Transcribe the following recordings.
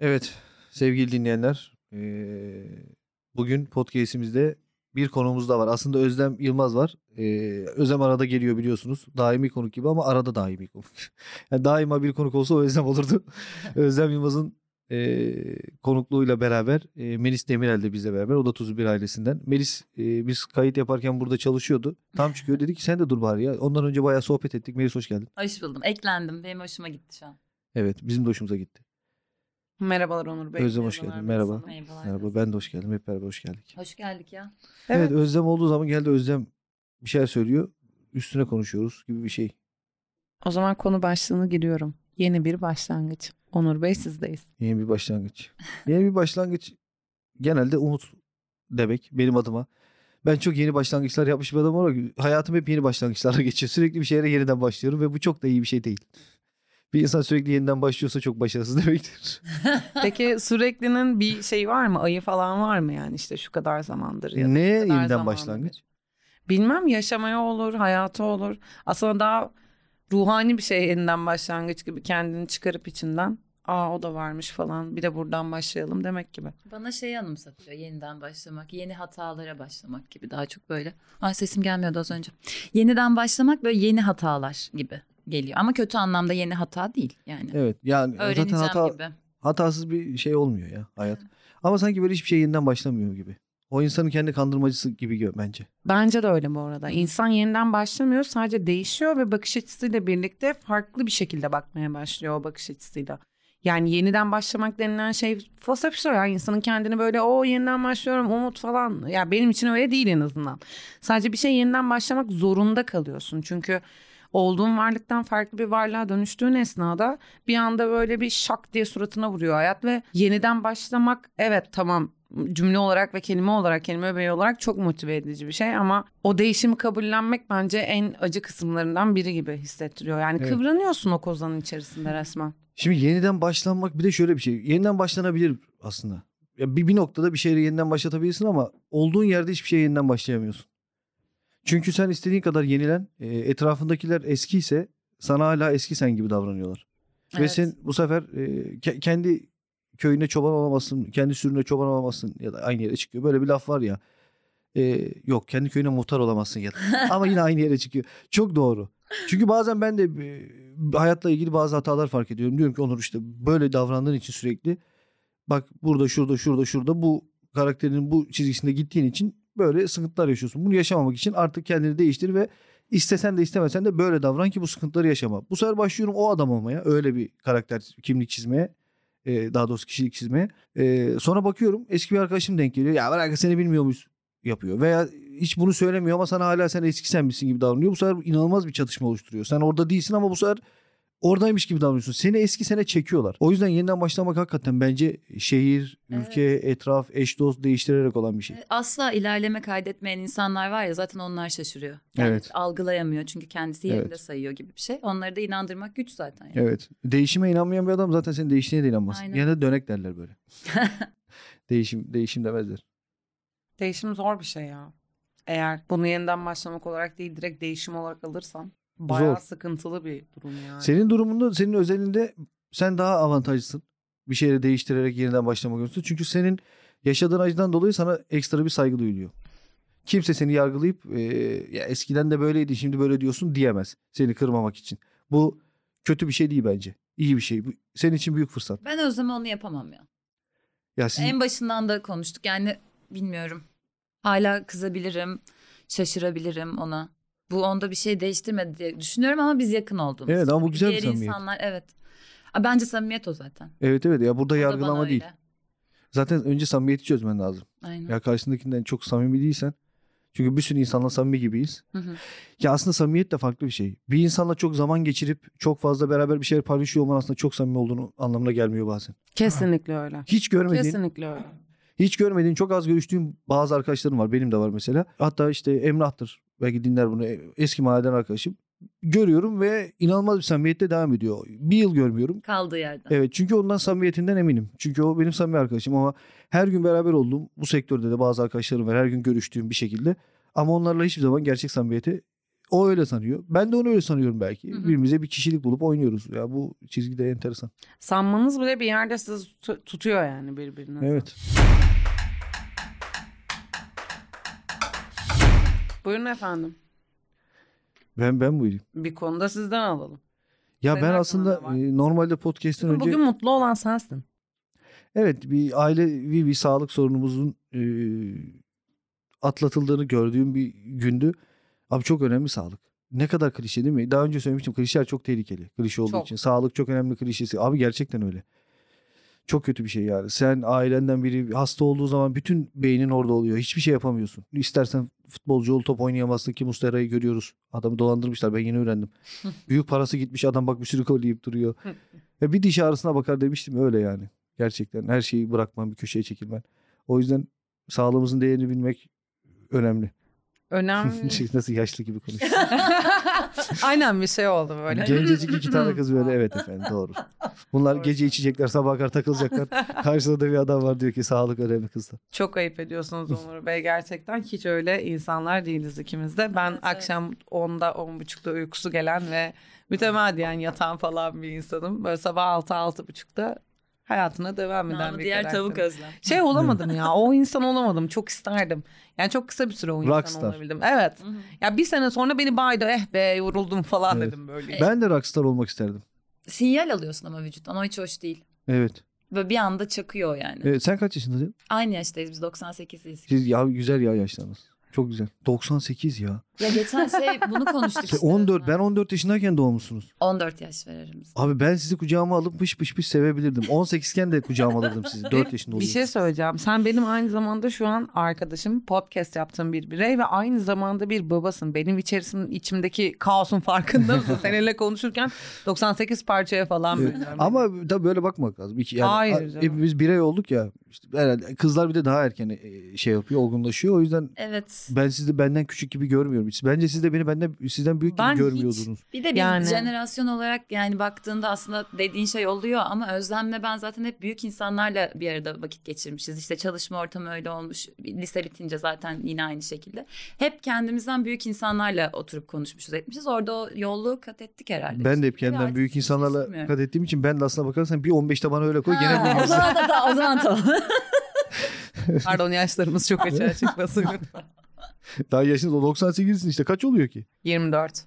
Evet, sevgili dinleyenler, bugün podcast'imizde bir konuğumuz da var. Aslında Özlem Yılmaz var. Özlem arada geliyor biliyorsunuz. Daimi konuk gibi ama arada daimi konuk. Yani daima bir konuk olsa o Özlem olurdu. Özlem Yılmaz'ın eee, konukluğuyla beraber eee, Melis Demirel de bizle beraber. O da Tuzlu Bir ailesinden. Melis eee, biz kayıt yaparken burada çalışıyordu. Tam çıkıyor dedi ki sen de dur bari ya. Ondan önce bayağı sohbet ettik. Melis hoş geldin. Hoş buldum. Eklendim. Benim hoşuma gitti şu an. Evet bizim de hoşumuza gitti. Merhabalar Onur Bey. Özlem hoş geldin. Merhaba. Merhabalar. Merhaba ben de hoş geldim. Hep beraber hoş geldik. Hoş geldik ya. Evet. Evet. Özlem olduğu zaman geldi Özlem bir şeyler söylüyor. Üstüne konuşuyoruz gibi bir şey. O zaman konu başlığını giriyorum. Yeni bir başlangıç. Onur Bey sizdeyiz. Yeni bir başlangıç. Yeni bir başlangıç genelde umut demek benim adıma. Ben çok yeni başlangıçlar yapmış bir adam olarak hayatım hep yeni başlangıçlarla geçiyor. Sürekli bir şeylere yeniden başlıyorum ve bu çok da iyi bir şey değil. Bir insan sürekli yeniden başlıyorsa çok başarısız demektir. Peki süreklinin bir şey var mı? Ayı falan var mı yani işte şu kadar zamandır ya da şu kadar yeniden zamandır? başlangıç? Bilmem yaşamaya olur, hayata olur. Aslında daha ruhani bir şey yeniden başlangıç gibi kendini çıkarıp içinden. Aa o da varmış falan. Bir de buradan başlayalım demek gibi. Bana şeyi anımsatıyor. Yeniden başlamak. Yeni hatalara başlamak gibi. Daha çok böyle. Ay sesim gelmiyordu az önce. Yeniden başlamak böyle yeni hatalar gibi geliyor. Ama kötü anlamda yeni hata değil. Yani Evet yani zaten öğreneceğim hata, gibi. hatasız bir şey olmuyor ya hayat. Ama sanki böyle hiçbir şey yeniden başlamıyor gibi. O insanın kendi kandırmacısı gibi bence. Bence de öyle bu arada. İnsan yeniden başlamıyor sadece değişiyor ve bakış açısıyla birlikte farklı bir şekilde bakmaya başlıyor o bakış açısıyla. Yani yeniden başlamak denilen şey falsafa ya insanın kendini böyle o yeniden başlıyorum umut falan. Ya benim için öyle değil en azından. Sadece bir şey yeniden başlamak zorunda kalıyorsun. Çünkü olduğun varlıktan farklı bir varlığa dönüştüğün esnada bir anda böyle bir şak diye suratına vuruyor hayat ve yeniden başlamak evet tamam cümle olarak ve kelime olarak kelime öbeği olarak çok motive edici bir şey ama o değişimi kabullenmek bence en acı kısımlarından biri gibi hissettiriyor. Yani Evet. kıvranıyorsun o kozanın içerisinde resmen. Şimdi yeniden başlanmak bir de şöyle bir şey. Yeniden başlanabilir aslında. Ya bir, bir noktada bir şeyleri yeniden başlatabilirsin ama olduğun yerde hiçbir şey yeniden başlayamıyorsun. Çünkü sen istediğin kadar yenilen, e, etrafındakiler eskiyse sana hala eski sen gibi davranıyorlar. Ve Evet. sen bu sefer e, ke- kendi köyüne çoban olamazsın, kendi sürüne çoban olamazsın ya da aynı yere çıkıyor. Böyle bir laf var ya. E, yok kendi köyüne muhtar olamazsın ya da. Ama yine aynı yere çıkıyor. Çok doğru. Çünkü bazen ben de e, hayatla ilgili bazı hatalar fark ediyorum. Diyorum ki Onur işte böyle davrandığın için sürekli bak burada şurada şurada şurada bu karakterinin bu çizgisinde gittiğin için böyle sıkıntılar yaşıyorsun. Bunu yaşamamak için artık kendini değiştir ve istesen de istemesen de böyle davran ki bu sıkıntıları yaşama. Bu sefer başlıyorum o adam olmaya öyle bir karakter kimlik çizmeye e, daha doğrusu kişilik çizmeye. E, sonra bakıyorum eski bir arkadaşım denk geliyor. Ya bırak seni bilmiyor muyuz yapıyor. Veya hiç bunu söylemiyor ama sana hala sen eski sen misin gibi davranıyor. Bu sefer inanılmaz bir çatışma oluşturuyor. Sen orada değilsin ama bu sefer oradaymış gibi davranıyorsun. Seni eski sene çekiyorlar. O yüzden yeniden başlamak hakikaten bence şehir, ülke, etraf, eş dost değiştirerek olan bir şey. Asla ilerleme kaydetmeyen insanlar var ya zaten onlar şaşırıyor. Yani Evet. Algılayamıyor çünkü kendisi yerinde Evet. sayıyor gibi bir şey. Onları da inandırmak güç zaten. Yani. Evet. Değişime inanmayan bir adam zaten senin değiştiğine de inanmaz. Aynen. Yine de dönek derler böyle. değişim değişim demezler. Değişim zor bir şey ya. Eğer bunu yeniden başlamak olarak değil direkt değişim olarak alırsan bayağı Zor. sıkıntılı bir durum yani. Senin durumunda senin özelinde sen daha avantajlısın. Bir şeyleri değiştirerek yeniden başlamak istiyorsun. Çünkü senin yaşadığın acıdan dolayı sana ekstra bir saygı duyuluyor. Kimse seni yargılayıp e, ya eskiden de böyleydi şimdi böyle diyorsun diyemez. Seni kırmamak için. Bu kötü bir şey değil bence. İyi bir şey. Bu senin için büyük fırsat. Ben Özlem'e onu yapamam ya. Ya siz En başından da konuştuk. Yani bilmiyorum. Hala kızabilirim, şaşırabilirim ona. Bu onda bir şey değiştirmedi diye düşünüyorum ama biz yakın olduğumuz. Evet, ama bu güzel bir Diğer samimiyet. insanlar evet. Aa, Bence samimiyet o zaten. evet evet ya burada O yargılama değil. öyle. Zaten önce samimiyeti çözmen lazım. Aynen. Ya karşındakinden çok samimi değilsen. Çünkü bir sürü insanla samimi gibiyiz. Hı hı. Ya aslında samimiyet de farklı bir şey. Bir insanla çok zaman geçirip çok fazla beraber bir şeyler paylaşıyor olman aslında çok samimi olduğunu anlamına gelmiyor bazen. Kesinlikle öyle. Hiç görmediğin, Kesinlikle öyle. Hiç görmediğin, çok az görüştüğüm bazı arkadaşlarım var. Benim de var mesela. Hatta işte Emrah'tır. Belki dinler bunu. Eski mahalleden arkadaşım. Görüyorum ve inanılmaz bir samimiyette devam ediyor. Bir yıl görmüyorum. Kaldığı yerden. Evet çünkü ondan samimiyetinden eminim. Çünkü o benim samimi arkadaşım ama her gün beraber olduğum bu sektörde de bazı arkadaşlarım var. Her gün görüştüğüm bir şekilde. Ama onlarla hiçbir zaman gerçek samimiyete O öyle sanıyor. Ben de onu öyle sanıyorum belki. Hı hı. Birbirimize bir kişilik bulup oynuyoruz. Ya bu çizgide enteresan. Sanmanız bile bir yerde sizi tu- tutuyor yani birbirine. Evet. Buyurun efendim. Ben ben buyurayım. Bir konuda sizden alalım. Ya Senin ben aslında e, normalde podcast'ten önce Bugün mutlu olan sensin. evet bir ailevi bir sağlık sorunumuzun e, atlatıldığını gördüğüm bir gündü. Abi çok önemli sağlık. Ne kadar klişe değil mi? Daha önce söylemiştim klişeler çok tehlikeli. Klişe olduğu Çok. için. Sağlık çok önemli klişesi. Abi gerçekten öyle. Çok kötü bir şey yani. Sen ailenden biri hasta olduğu zaman bütün beynin orada oluyor. Hiçbir şey yapamıyorsun. İstersen futbolcu ol top oynayamazsın ki Mustera'yı görüyoruz. Adamı dolandırmışlar ben yeni öğrendim. Büyük parası gitmiş adam bak bir sürü gol yiyip duruyor. Ve bir diş ağrısına bakar demiştim öyle yani. Gerçekten her şeyi bırakman bir köşeye çekilmen. O yüzden sağlığımızın değerini bilmek önemli. Önemli. Nasıl yaşlı gibi konuşuyor. Aynen bir şey oldu böyle. Gencecik iki tane kız böyle evet efendim doğru. Bunlar Doğru. gece içecekler sabah kadar takılacaklar. Karşıda da bir adam var diyor ki sağlık önemli kızlar. Çok ayıp ediyorsunuz Umur Bey. Gerçekten hiç öyle insanlar değiliz ikimiz de. Ben Evet, evet. akşam 10'da 10.30'da uykusu gelen ve mütemadiyen yatan falan bir insanım. Böyle sabah 6-6.30'da hayatına devam eden Namı bir diğer karakterim. tavuk özlem. Şey olamadım ya. O insan olamadım. Çok isterdim. Yani çok kısa bir süre o insan Rockstar. olabildim. Evet. Ya bir sene sonra beni baydı. Eh be yoruldum falan Evet. dedim böyle. Ben de rockstar olmak isterdim. Sinyal alıyorsun ama vücuttan o hiç hoş değil. Evet. Ve bir anda çakıyor yani. evet sen kaç yaşındasın? Aynı yaştayız biz 98'liyiz. Siz ya güzel ya yaşlarınız. Çok güzel. 98 ya. Ya geçen şey bunu konuştuk Sen işte. 14 ben 14 yaşındayken doğmuşsunuz. 14 yaş aramızda. Abi ben sizi kucağıma alıp pış pış pış sevebilirdim. 18 iken de kucağıma alırdım sizi. 4 yaşında Bir oluyor. şey söyleyeceğim. Sen benim aynı zamanda şu an arkadaşım, podcast yaptığım bir birey ve aynı zamanda bir babasın. Benim içerisim, içimdeki kaosun farkında mısın? Seninle konuşurken 98 parçaya falan Evet. Ama da böyle bakmak lazım. İki, yani, Hayır canım. hepimiz birey olduk ya. İşte herhalde kızlar bir de daha erken e, şey yapıyor, olgunlaşıyor. O yüzden Evet. ben sizi benden küçük gibi görmüyorum. Hiç. Bence siz de beni benden sizden büyük Ben gibi hiç- görmüyordunuz. Bir de biz Yani- jenerasyon olarak yani baktığında aslında dediğin şey oluyor ama Özlem'le ben zaten hep büyük insanlarla bir arada vakit geçirmişiz. İşte çalışma ortamı öyle olmuş. Lise bitince zaten yine aynı şekilde. Hep kendimizden büyük insanlarla oturup konuşmuşuz etmişiz. Orada o yolluğu kat ettik herhalde. Ben de hep kendimden büyük hiç insanlarla kat ettiğim için ben de aslına bakarsan bir 15'te bana öyle koy gene Ha, o zaman da o zaman tamam. Pardon yaşlarımız çok açığa çıkmasın lütfen. Daha yaşınız o 98'sin işte kaç oluyor ki? 24.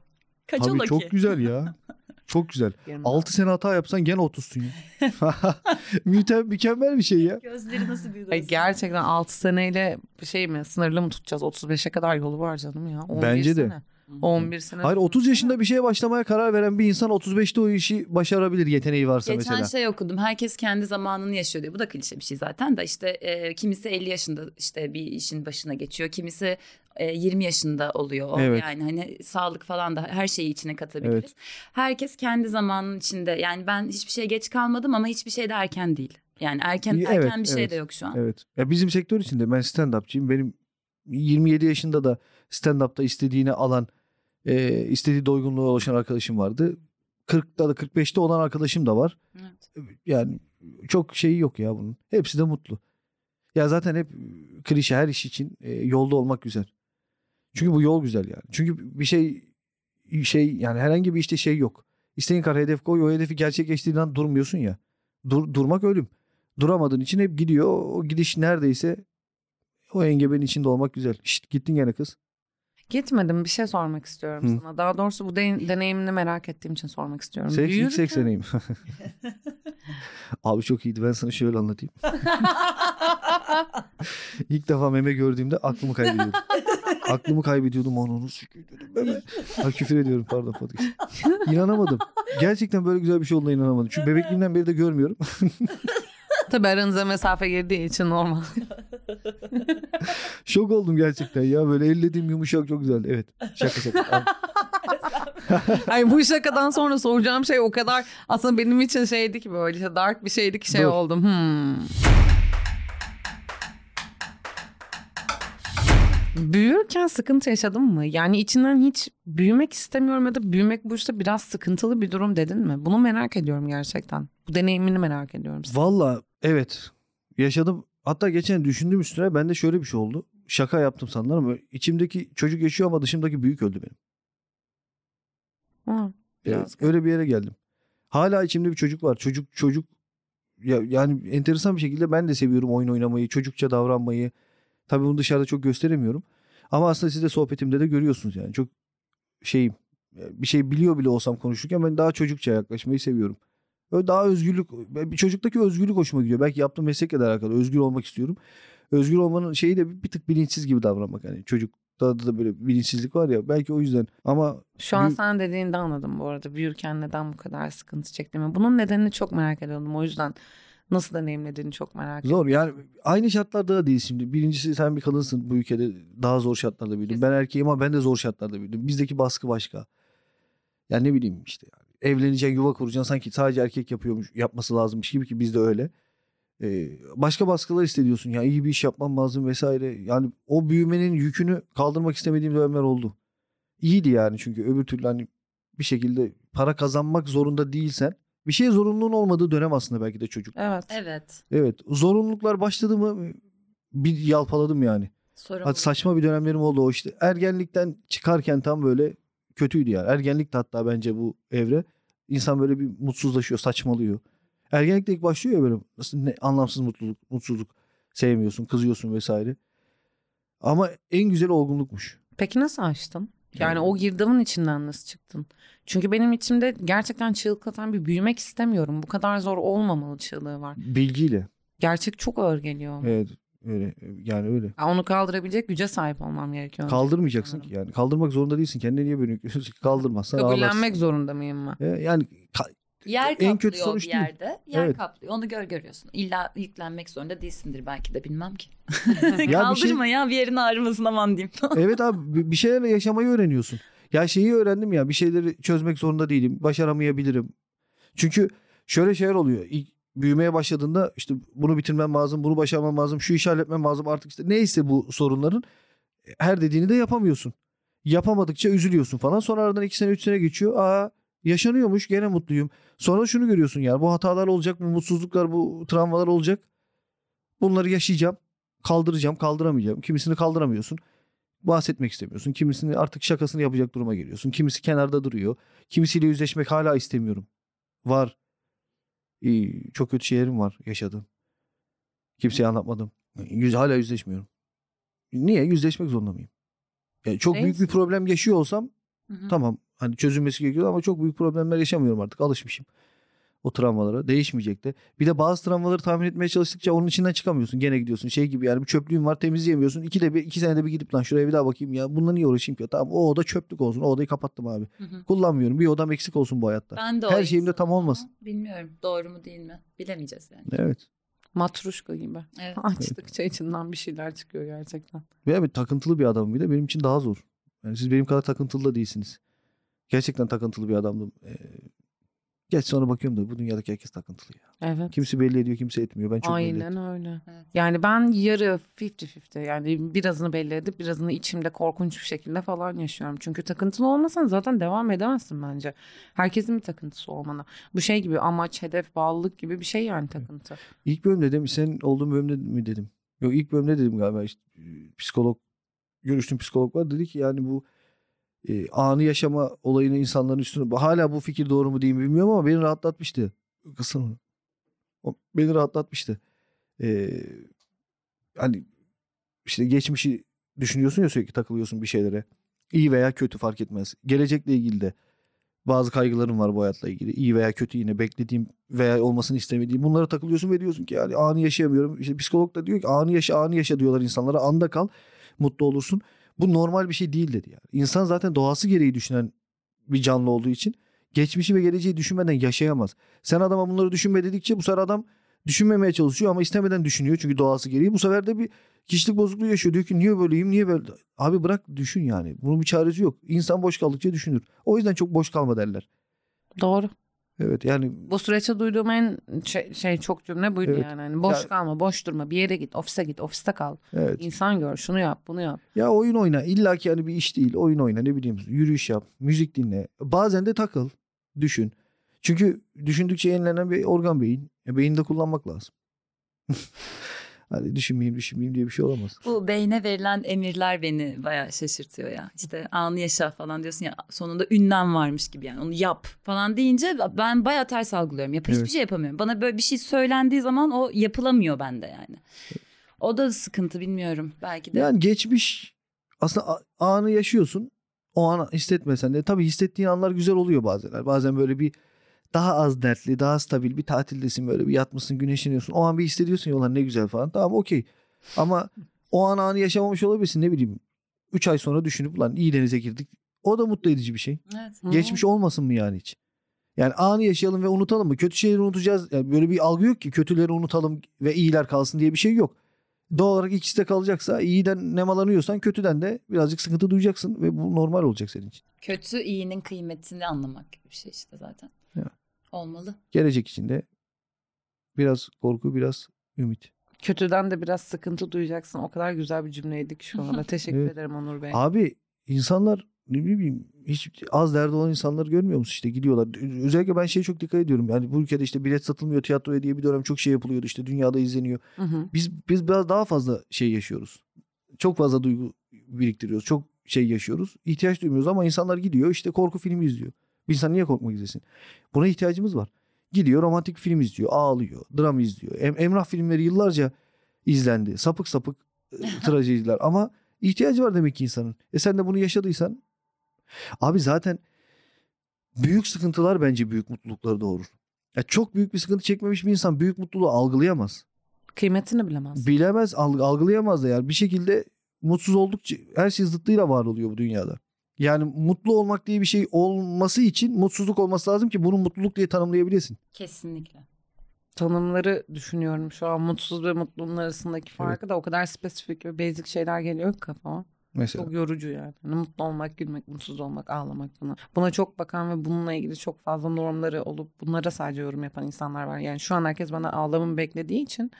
Kaç Tabii ola çok ki? güzel ya. Çok güzel. 24. 6 sene hata yapsan gene 30'sun ya. Müte mükemmel bir şey ya. Gözleri nasıl büyüdü? Ay gerçekten 6 seneyle şey mi sınırlı mı tutacağız? 35'e kadar yolu var canım ya. 11 Bence de. Sene. 11 sene. Hayır 30 yaşında bir şeye başlamaya karar veren bir insan 35'te o işi başarabilir yeteneği varsa Geçen mesela. şey okudum. Herkes kendi zamanını yaşıyor diye. Bu da klişe bir şey zaten da işte e, kimisi 50 yaşında işte bir işin başına geçiyor. Kimisi e, 20 yaşında oluyor. Evet. Yani hani sağlık falan da her şeyi içine katabiliriz. Evet. Herkes kendi zamanının içinde. Yani ben hiçbir şeye geç kalmadım ama hiçbir şey de erken değil. Yani erken Evet, erken bir şey evet. de yok şu an. Evet. Ya bizim sektör içinde ben stand-upçıyım. Benim 27 yaşında da stand-up'ta istediğini alan, e, istediği doygunluğa ulaşan arkadaşım vardı. 40'da da 45'te olan arkadaşım da var. Evet. Yani çok şeyi yok ya bunun. Hepsi de mutlu. Ya zaten hep klişe her iş için e, yolda olmak güzel. Çünkü bu yol güzel yani. Çünkü bir şey şey yani herhangi bir işte şey yok. İstediğin kadar hedef koy o hedefi gerçekleştiğin an durmuyorsun ya. Dur, durmak ölüm. Duramadığın için hep gidiyor. O gidiş neredeyse o engebenin içinde olmak güzel. Şşt gittin gene kız. Gitmedim bir şey sormak istiyorum Hı. sana. Daha doğrusu bu de- deneyimini merak ettiğim için sormak istiyorum. Seks, ilk Büyürken- seks deneyim. Abi çok iyiydi. Ben sana şöyle anlatayım. İlk defa meme gördüğümde aklımı kaybediyordum. aklımı kaybediyordum onu onu sikiyordum meme. Ha, küfür ediyorum pardon podcast. İnanamadım. Gerçekten böyle güzel bir şey olduğuna inanamadım. Çünkü bebekliğimden beri de görmüyorum. Tabii aranıza mesafe girdiği için normal. Şok oldum gerçekten ya. Böyle ellediğim yumuşak çok güzeldi. Evet. Şaka şaka. Ay bu şakadan sonra soracağım şey o kadar aslında benim için şeydi ki böyle işte dark bir şeydi ki şey Dur. oldum. Hmm. Büyürken sıkıntı yaşadın mı? Yani içinden hiç büyümek istemiyorum ya da büyümek bu işte biraz sıkıntılı bir durum dedin mi? Bunu merak ediyorum gerçekten. Bu deneyimini merak ediyorum. Valla evet. Yaşadım. Hatta geçen düşündüm üstüne. Bende şöyle bir şey oldu. Şaka yaptım sanırım ama içimdeki çocuk yaşıyor ama dışımdaki büyük öldü benim. Ha, biraz öyle bir yere geldim. Hala içimde bir çocuk var. Çocuk çocuk ya yani enteresan bir şekilde ben de seviyorum oyun oynamayı, çocukça davranmayı. Tabii bunu dışarıda çok gösteremiyorum. Ama aslında siz de sohbetimde de görüyorsunuz yani. Çok şeyim bir şey biliyor bile olsam konuşurken ben daha çocukça yaklaşmayı seviyorum. Öyle daha özgürlük, bir çocuktaki özgürlük hoşuma gidiyor. Belki yaptığım meslekle de alakalı. Özgür olmak istiyorum. Özgür olmanın şeyi de bir, tık bilinçsiz gibi davranmak. Hani çocukta da böyle bilinçsizlik var ya. Belki o yüzden. Ama Şu an Büyü- sen dediğinde anladım bu arada. Büyürken neden bu kadar sıkıntı çektiğimi. Bunun nedenini çok merak ediyordum. O yüzden nasıl deneyimlediğini çok merak ediyorum. Zor yani aynı şartlarda da değil şimdi. Birincisi sen bir kadınsın bu ülkede daha zor şartlarda büyüdüm. Ben erkeğim ama ben de zor şartlarda büyüdüm. Bizdeki baskı başka. Yani ne bileyim işte yani. Evleneceksin yuva kuracaksın sanki sadece erkek yapıyormuş yapması lazımmış gibi ki bizde öyle. Ee, başka baskılar hissediyorsun ya iyi bir iş yapmam lazım vesaire. Yani o büyümenin yükünü kaldırmak istemediğim dönemler oldu. İyiydi yani çünkü öbür türlü hani bir şekilde para kazanmak zorunda değilsen bir şeye zorunluluğun olmadığı dönem aslında belki de çocuk. Evet. Evet. Evet. Zorunluluklar başladı mı bir yalpaladım yani. Sorun. Hadi saçma bir dönemlerim oldu o işte. Ergenlikten çıkarken tam böyle kötüydü yani. Ergenlik de hatta bence bu evre. İnsan böyle bir mutsuzlaşıyor, saçmalıyor. Ergenlikte ilk başlıyor ya böyle ne, anlamsız mutluluk, mutsuzluk. Sevmiyorsun, kızıyorsun vesaire. Ama en güzel olgunlukmuş. Peki nasıl açtın? Yani Yani- o girdabın içinden nasıl çıktın? Çünkü benim içimde gerçekten çığlık atan bir büyümek istemiyorum. Bu kadar zor olmamalı çığlığı var. Bilgiyle. Gerçek çok ağır geliyor. Evet. Öyle. Yani öyle. Ya Onu kaldırabilecek güce sahip olmam gerekiyor. Kaldırmayacaksın ki yani. Kaldırmak zorunda değilsin. Kendine niye böyle yüklüyorsun ki? Kaldırmazsan Kabullenmek ağlarsın. zorunda mıyım ben? E, Yani ka- Yer En kaplıyor kötü bir sonuç değil. yerde. Yer Evet. kaplıyor. Onu gör görüyorsun. İlla yüklenmek zorunda değilsindir belki de bilmem ki. Ya bir şey- Kaldırma ya bir yerin ağrımasın aman diyeyim. evet abi bir- bir şeylerle yaşamayı öğreniyorsun. Ya şeyi öğrendim ya bir şeyleri çözmek zorunda değilim. Başaramayabilirim. Çünkü şöyle şeyler oluyor. İlk büyümeye başladığında işte bunu bitirmem lazım, bunu başarmam lazım, şu işi halletmem lazım artık işte neyse bu sorunların her dediğini de yapamıyorsun. Yapamadıkça üzülüyorsun falan. Sonra aradan iki sene üç sene geçiyor. Aa yaşanıyormuş gene mutluyum. Sonra şunu görüyorsun yani bu hatalar olacak, bu mutsuzluklar, bu travmalar olacak. Bunları yaşayacağım. Kaldıracağım, kaldıramayacağım. Kimisini kaldıramıyorsun bahsetmek istemiyorsun. Kimisini artık şakasını yapacak duruma geliyorsun. Kimisi kenarda duruyor. Kimisiyle yüzleşmek hala istemiyorum. Var. Çok kötü şeylerim var yaşadım. Kimseye anlatmadım. Yüz, hala yüzleşmiyorum. Niye? Yüzleşmek zorunda mıyım? Yani çok büyük bir problem yaşıyor olsam Hı hı. tamam hani çözülmesi gerekiyor ama çok büyük problemler yaşamıyorum artık. Alışmışım o travmalara. Değişmeyecek de. Bir de bazı travmaları tahmin etmeye çalıştıkça onun içinden çıkamıyorsun. Gene gidiyorsun. Şey gibi yani bir çöplüğün var temizleyemiyorsun. İki de bir, iki senede bir gidip lan şuraya bir daha bakayım ya. Bununla niye uğraşayım ki? Tamam o oda çöplük olsun. O odayı kapattım abi. Hı hı. Kullanmıyorum. Bir odam eksik olsun bu hayatta. Ben de Her şeyimde tam insanım olmasın. ama Bilmiyorum doğru mu değil mi? Bilemeyeceğiz yani. Evet. Matruşka gibi. Evet. Açtıkça içinden bir şeyler çıkıyor gerçekten. Ve bir takıntılı bir adamım bir de benim için daha zor. Yani siz benim kadar takıntılı da değilsiniz. Gerçekten takıntılı bir adamdım. Ee, geç sonra bakıyorum da bu dünyadaki herkes takıntılı ya. Evet. Kimisi belli ediyor, kimse etmiyor. Ben çok belli ettim. Aynen öyle. Yani ben yarı 50-50 yani birazını belli edip birazını içimde korkunç bir şekilde falan yaşıyorum. Çünkü takıntılı olmasan zaten devam edemezsin bence. Herkesin bir takıntısı olmalı. Bu şey gibi amaç, hedef, bağlılık gibi bir şey yani takıntı. İlk bölümde dedim senin olduğun bölümde mi dedim. Yok ilk bölümde dedim galiba işte psikolog görüştüğüm psikolog var dedi ki yani bu e, anı yaşama olayını insanların üstüne hala bu fikir doğru mu değil mi bilmiyorum ama beni rahatlatmıştı. Kısım beni rahatlatmıştı. E, hani işte geçmişi düşünüyorsun ya sürekli takılıyorsun bir şeylere. İyi veya kötü fark etmez. Gelecekle ilgili de bazı kaygılarım var bu hayatla ilgili. İyi veya kötü yine beklediğim veya olmasını istemediğim. Bunlara takılıyorsun ve diyorsun ki yani anı yaşayamıyorum. İşte psikolog da diyor ki anı yaşa anı yaşa diyorlar insanlara. Anda kal mutlu olursun. Bu normal bir şey değil dedi yani. İnsan zaten doğası gereği düşünen bir canlı olduğu için geçmişi ve geleceği düşünmeden yaşayamaz. Sen adama bunları düşünme dedikçe bu sefer adam düşünmemeye çalışıyor ama istemeden düşünüyor çünkü doğası gereği. Bu sefer de bir kişilik bozukluğu yaşıyor. Diyor ki niye böyleyim niye böyle? Abi bırak düşün yani. Bunun bir çaresi yok. İnsan boş kaldıkça düşünür. O yüzden çok boş kalma derler. Doğru. Evet yani Bu süreçte duyduğum en şey, şey çok cümle buydu Evet. yani. Hani boş Ya- kalma, boş durma. Bir yere git, ofise git, ofiste kal. evet. İnsan gör, şunu yap, bunu yap. Ya oyun oyna. İlla ki yani bir iş değil. Oyun oyna ne bileyim. Yürüyüş yap. Müzik dinle. Bazen de takıl. Düşün. Çünkü düşündükçe yenilenen bir organ beyin. E, beyni de kullanmak lazım. Hani düşünmeyeyim düşünmeyeyim diye bir şey olamaz. Bu beyne verilen emirler beni bayağı şaşırtıyor ya. İşte anı yaşa falan diyorsun ya sonunda ünlem varmış gibi yani onu yap falan deyince ben bayağı ters algılıyorum. Yap, hiçbir Evet. şey yapamıyorum. Bana böyle bir şey söylendiği zaman o yapılamıyor bende yani. O da sıkıntı bilmiyorum belki de. Yani geçmiş aslında anı yaşıyorsun. O an hissetmesen de tabii hissettiğin anlar güzel oluyor bazen. Bazen böyle bir daha az dertli, daha stabil bir tatildesin böyle bir yatmışsın, güneşleniyorsun. O an bir hissediyorsun ya ulan ne güzel falan. Tamam okey. Ama o an anı yaşamamış olabilirsin ne bileyim. 3 ay sonra düşünüp ulan iyi denize girdik. O da mutlu edici bir şey. Evet. Geçmiş olmasın mı yani hiç? Yani anı yaşayalım ve unutalım mı? Kötü şeyleri unutacağız. Yani böyle bir algı yok ki kötüleri unutalım ve iyiler kalsın diye bir şey yok. Doğal olarak ikisi de kalacaksa iyiden nemalanıyorsan kötüden de birazcık sıkıntı duyacaksın ve bu normal olacak senin için. Kötü iyinin kıymetini anlamak gibi bir şey işte zaten. Olmalı. Gelecek için de biraz korku biraz ümit. Kötüden de biraz sıkıntı duyacaksın. O kadar güzel bir cümleydi ki şu anda. Teşekkür Evet. ederim Onur Bey. Abi insanlar ne bileyim hiç az derdi olan insanları görmüyor musun işte gidiyorlar. Özellikle ben şeye çok dikkat ediyorum. Yani bu ülkede işte bilet satılmıyor tiyatroya diye bir dönem çok şey yapılıyordu işte dünyada izleniyor. Hı hı. Biz biz biraz daha fazla şey yaşıyoruz. Çok fazla duygu biriktiriyoruz. Çok şey yaşıyoruz. İhtiyaç duymuyoruz ama insanlar gidiyor işte korku filmi izliyor. Bir insan niye korkmak izlesin? Buna ihtiyacımız var. Gidiyor romantik film izliyor, ağlıyor, dram izliyor. Em- Emrah filmleri yıllarca izlendi. Sapık sapık e, trajediler ama ihtiyacı var demek ki insanın. E sen de bunu yaşadıysan abi zaten büyük sıkıntılar bence büyük mutlulukları doğurur. Ya çok büyük bir sıkıntı çekmemiş bir insan büyük mutluluğu algılayamaz. Kıymetini bilemez. Bilemez, alg- algılayamaz da yani. Bir şekilde mutsuz oldukça her şey zıttıyla var oluyor bu dünyada. Yani mutlu olmak diye bir şey olması için mutsuzluk olması lazım ki bunu mutluluk diye tanımlayabilesin. Kesinlikle. Tanımları düşünüyorum şu an. Mutsuz ve mutluluğun arasındaki farkı da o kadar spesifik ve basic şeyler geliyor ki kafama. Mesela. Çok yorucu yani. Hani mutlu olmak, gülmek, mutsuz olmak, ağlamak buna. Buna çok bakan ve bununla ilgili çok fazla normları olup bunlara sadece yorum yapan insanlar var. Yani şu an herkes bana ağlamamı beklediği için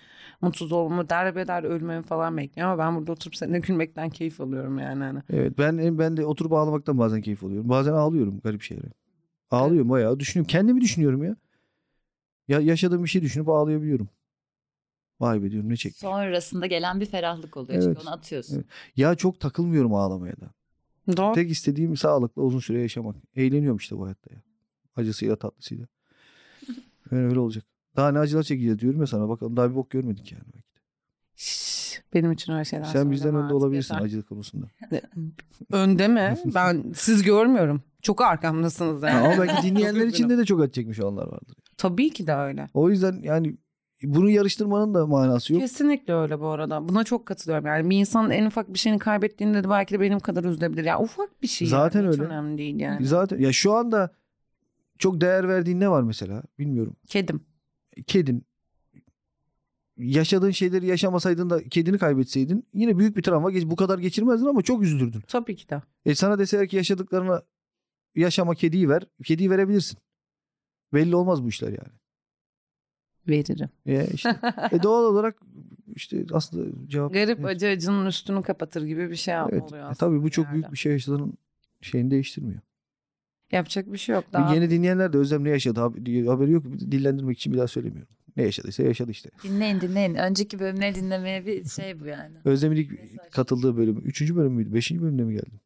mutsuz olmamı, derbeder ölmemi falan bekliyor. Ama ben burada oturup seninle gülmekten keyif alıyorum yani. Hani. Evet ben ben de oturup ağlamaktan bazen keyif alıyorum. Bazen ağlıyorum garip şeylere. Ağlıyorum bayağı düşünüyorum. Kendimi düşünüyorum ya. Ya yaşadığım bir şey düşünüp ağlayabiliyorum. Vay be diyorum ne çek. Sonrasında gelen bir ferahlık oluyor. Evet. Çünkü onu atıyorsun. Evet. Ya çok takılmıyorum ağlamaya da. Doğru. Tek istediğim sağlıklı uzun süre yaşamak. Eğleniyorum işte bu hayatta ya. Acısıyla tatlısıyla. Öyle, öyle olacak. Daha ne acılar çekeceğiz diyorum ya sana. Bakalım daha bir bok görmedik yani. belki de. Benim için öyle şeyler Sen bizden önde olabilirsin yeter. acılık konusunda. Önde mi? Ben siz görmüyorum. Çok arkamdasınız yani. Ama belki dinleyenler Çok içinde de çok acı çekmiş olanlar vardır. Tabii ki de öyle. O yüzden yani bunu yarıştırmanın da manası yok. Kesinlikle öyle bu arada. Buna çok katılıyorum. Yani bir insanın en ufak bir şeyini kaybettiğinde de belki de benim kadar üzülebilir. Ya ufak bir şey. Zaten yani. Hiç öyle. önemli değil yani. Zaten ya şu anda çok değer verdiğin ne var mesela? Bilmiyorum. Kedim. Kedin. Yaşadığın şeyleri yaşamasaydın da kedini kaybetseydin yine büyük bir travma geç bu kadar geçirmezdin ama çok üzülürdün. Tabii ki de. E sana deseler ki yaşadıklarına yaşama kediyi ver. Kediyi verebilirsin. Belli olmaz bu işler yani. Veririm. E işte. e doğal olarak işte aslında cevap. Garip evet. acı acının üstünü kapatır gibi bir şey Evet. oluyor E tabii bu çok bir büyük yerde. bir şey yaşadığın şeyini değiştirmiyor. Yapacak bir şey yok. Daha Yeni dinleyenler de Özlem ne yaşadı haberi yok. Dillendirmek için bir daha söylemiyorum. Ne yaşadıysa yaşadı işte. Dinleyin dinleyin. Önceki bölümleri dinlemeye bir şey bu yani. Özlem'in ilk katıldığı bölümü. Üçüncü bölüm müydü? Beşinci bölümde mi geldin?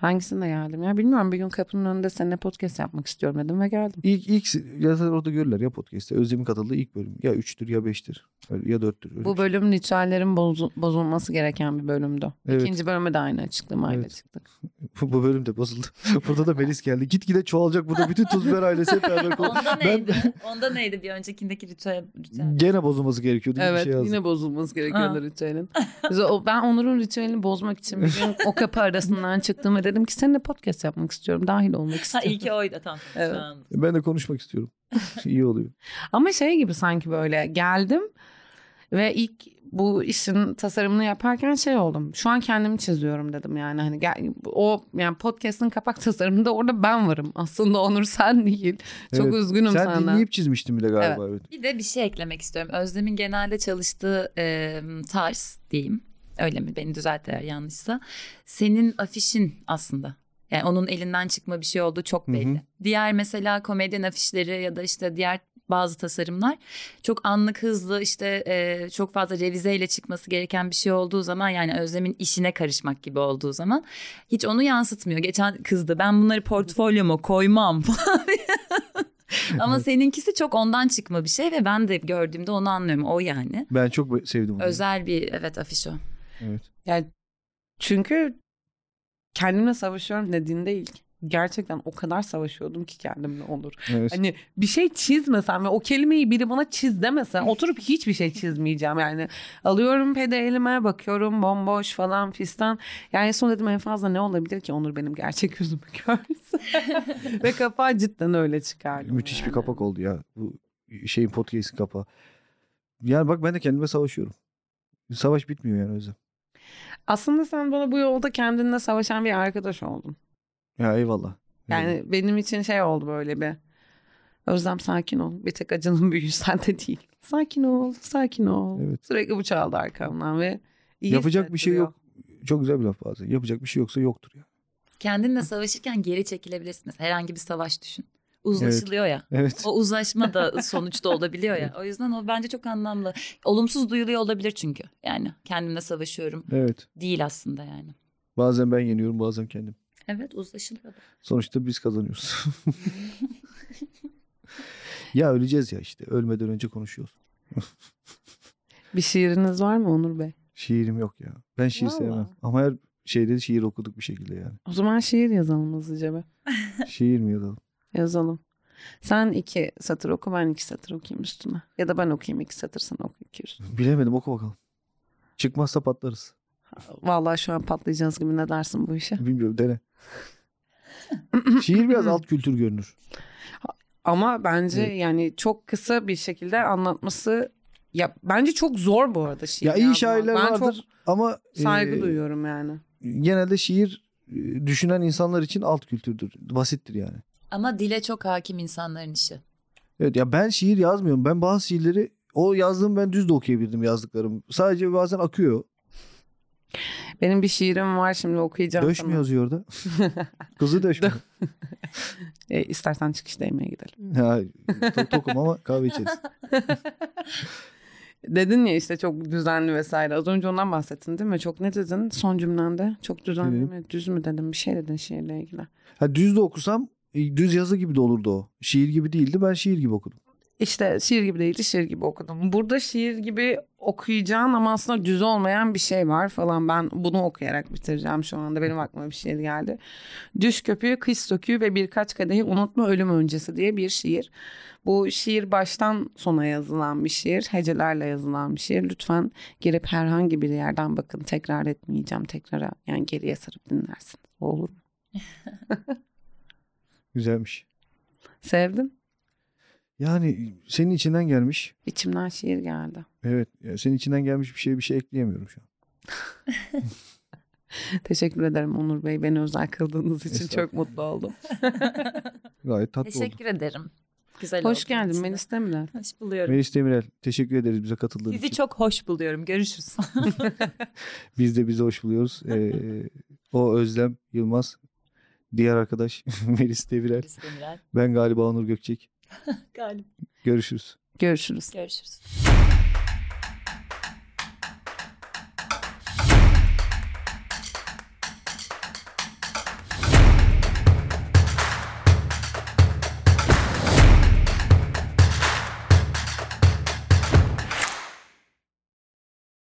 Hangisinde geldim ya bilmiyorum bir gün kapının önünde seninle podcast yapmak istiyorum dedim ve geldim. İlk, ilk ya orada görürler ya podcast'te Özlem'in katıldığı ilk bölüm ya 3'tür ya 5'tir ya dörttür. Öyle Bu şey. bölüm ritüellerin bozu- bozulması gereken bir bölümdü. Evet. İkinci bölüme de aynı açıklamayla Evet. çıktık. Bu, bu bölüm de bozuldu. Burada da Melis geldi. Gitgide çoğalacak burada. Bütün Tuzber ailesi hep beraber konu- Onda Ben- neydi? Onda neydi? Bir öncekindeki ritüel. ritüel. Gene bozulması gerekiyordu. Evet şey yazdım. yine bozulması Ha. gerekiyordu ritüelin. Ben Onur'un ritüelini bozmak için bir gün o kapı arasından çıktım ve dedim ki seninle podcast yapmak istiyorum. Dahil olmak Ha istiyorum. iyi ki oydu tamam. Evet. An. Ben de konuşmak istiyorum. İyi oluyor. Ama şey gibi sanki böyle geldim ve ilk bu işin tasarımını yaparken şey oldum. Şu an kendimi çiziyorum dedim yani hani gel, o yani podcast'ın kapak tasarımında orada ben varım. Aslında Onur sen değil. Çok Evet. üzgünüm Sen sana. dinleyip çizmiştin bile galiba. Evet. Bir de bir şey eklemek istiyorum. Özlem'in genelde çalıştığı e, tarz diyeyim. Öyle mi? Beni düzelt eğer yanlışsa. Senin afişin aslında. Yani onun elinden çıkma bir şey olduğu çok Hı hı. belli. Diğer mesela komedyen afişleri ya da işte diğer bazı tasarımlar çok anlık hızlı işte e, çok fazla revizeyle çıkması gereken bir şey olduğu zaman yani Özlem'in işine karışmak gibi olduğu zaman hiç onu yansıtmıyor. Geçen kızdı ben bunları portfolyoma koymam falan. Ama Evet. seninkisi çok ondan çıkma bir şey ve ben de gördüğümde onu anlıyorum. O yani. Ben çok sevdim onu. Özel bir evet afiş o. Evet. Yani çünkü kendimle savaşıyorum dediğinde ilk gerçekten o kadar savaşıyordum ki kendimle olur. Evet. Hani bir şey çizmesem ve o kelimeyi biri bana çiz demese oturup hiçbir şey çizmeyeceğim yani. Alıyorum pede elime bakıyorum bomboş falan fistan. Yani son dedim en fazla ne olabilir ki Onur benim gerçek yüzümü görse. ve kapağı cidden öyle çıkardım. Müthiş bir yani. kapak oldu ya. Bu şeyin podcast'in kapağı. Yani bak ben de kendime savaşıyorum. Savaş bitmiyor yani Özlem. Aslında sen bana bu yolda kendinle savaşan bir arkadaş oldun. Ya eyvallah. Yani benim için şey oldu böyle bir. Özlem sakin ol. Bir tek acının büyüğü sende değil. Sakin ol, sakin ol. Evet. Sürekli bu çaldı arkamdan ve iyi Yapacak bir şey yok. Çok güzel bir laf bazen. Yapacak bir şey yoksa yoktur ya. Kendinle savaşırken geri çekilebilirsin. Mesela herhangi bir savaş düşün. Uzlaşılıyor ya. Evet. O uzlaşma da sonuçta olabiliyor ya. O yüzden o bence çok anlamlı. Olumsuz duyuluyor olabilir çünkü. Yani kendimle savaşıyorum. Evet. Değil aslında yani. Bazen ben yeniyorum bazen kendim. Evet uzlaşılıyor. da. Sonuçta biz kazanıyoruz. ya öleceğiz ya işte. Ölmeden önce konuşuyoruz. Bir şiiriniz var mı Onur Bey? Şiirim yok ya. Ben şiir Vallahi. sevmem. Ama her şeyde de şiir okuduk bir şekilde yani. O zaman şiir yazalım hızlıca be. Şiir mi yazalım? Yazalım. Sen iki satır oku ben iki satır okuyayım üstüne. Ya da ben okuyayım iki satır sen oku iki üstüne. Bilemedim oku bakalım. Çıkmazsa patlarız. Vallahi şu an patlayacağız gibi ne dersin bu işe? Bilmiyorum dene. Şiir biraz alt kültür görünür. Ama bence Evet. yani çok kısa bir şekilde anlatması ya bence çok zor bu arada şiir. Ya iyi şairler ben vardır çok ama saygı e, duyuyorum yani. genelde şiir e, düşünen insanlar için alt kültürdür. Basittir yani. Ama dile çok hakim insanların işi. Evet ya ben şiir yazmıyorum. Ben bazı şiirleri o yazdığım ben düz de okuyabildim yazdıklarım. Sadece bazen akıyor. Benim bir şiirim var şimdi okuyacağım Döş mü yazıyor orada? Kızı döş mü? E, istersen çıkışta yemeğe gidelim. ha, to- tokum ama kahve içeriz. Dedin ya işte çok düzenli vesaire. Az önce ondan bahsettin değil mi? Çok ne dedin son cümlende? Çok düzenli mi? Düz mü dedim? Bir şey dedin şiirle ilgili. Ha, düz de okusam düz yazı gibi de olurdu o. Şiir gibi değildi. Ben şiir gibi okudum. İşte şiir gibi değildi, şiir gibi okudum. Burada şiir gibi okuyacağın ama aslında düz olmayan bir şey var falan. Ben bunu okuyarak bitireceğim şu anda. Benim aklıma bir şiir geldi. Düş köpüğü, kış söküğü ve birkaç kadehi unutma ölüm öncesi diye bir şiir. Bu şiir baştan sona yazılan bir şiir. Hecelerle yazılan bir şiir. Lütfen girip herhangi bir yerden bakın. Tekrar etmeyeceğim. Tekrara yani geriye sarıp dinlersin. Olur mu? Güzelmiş. Sevdin. Yani senin içinden gelmiş. İçimden şiir geldi. Evet. ya senin içinden gelmiş bir şeye bir şey ekleyemiyorum şu an. Teşekkür ederim Onur Bey. Beni özel kıldığınız için çok mutlu oldum. Gayet tatlı oldu. Teşekkür ederim. Güzel Hoş oldu geldin içinde. Melis Demirel. Hoş buluyorum. Melis Demirel teşekkür ederiz bize katıldığın Sizi için. çok hoş buluyorum. Görüşürüz. Biz de bizi hoş buluyoruz. Ee, o Özlem Yılmaz. Diğer arkadaş Melis Demirel. Melis Demirel. Ben galiba Onur Gökçek. Galiba. Görüşürüz. Görüşürüz. Görüşürüz.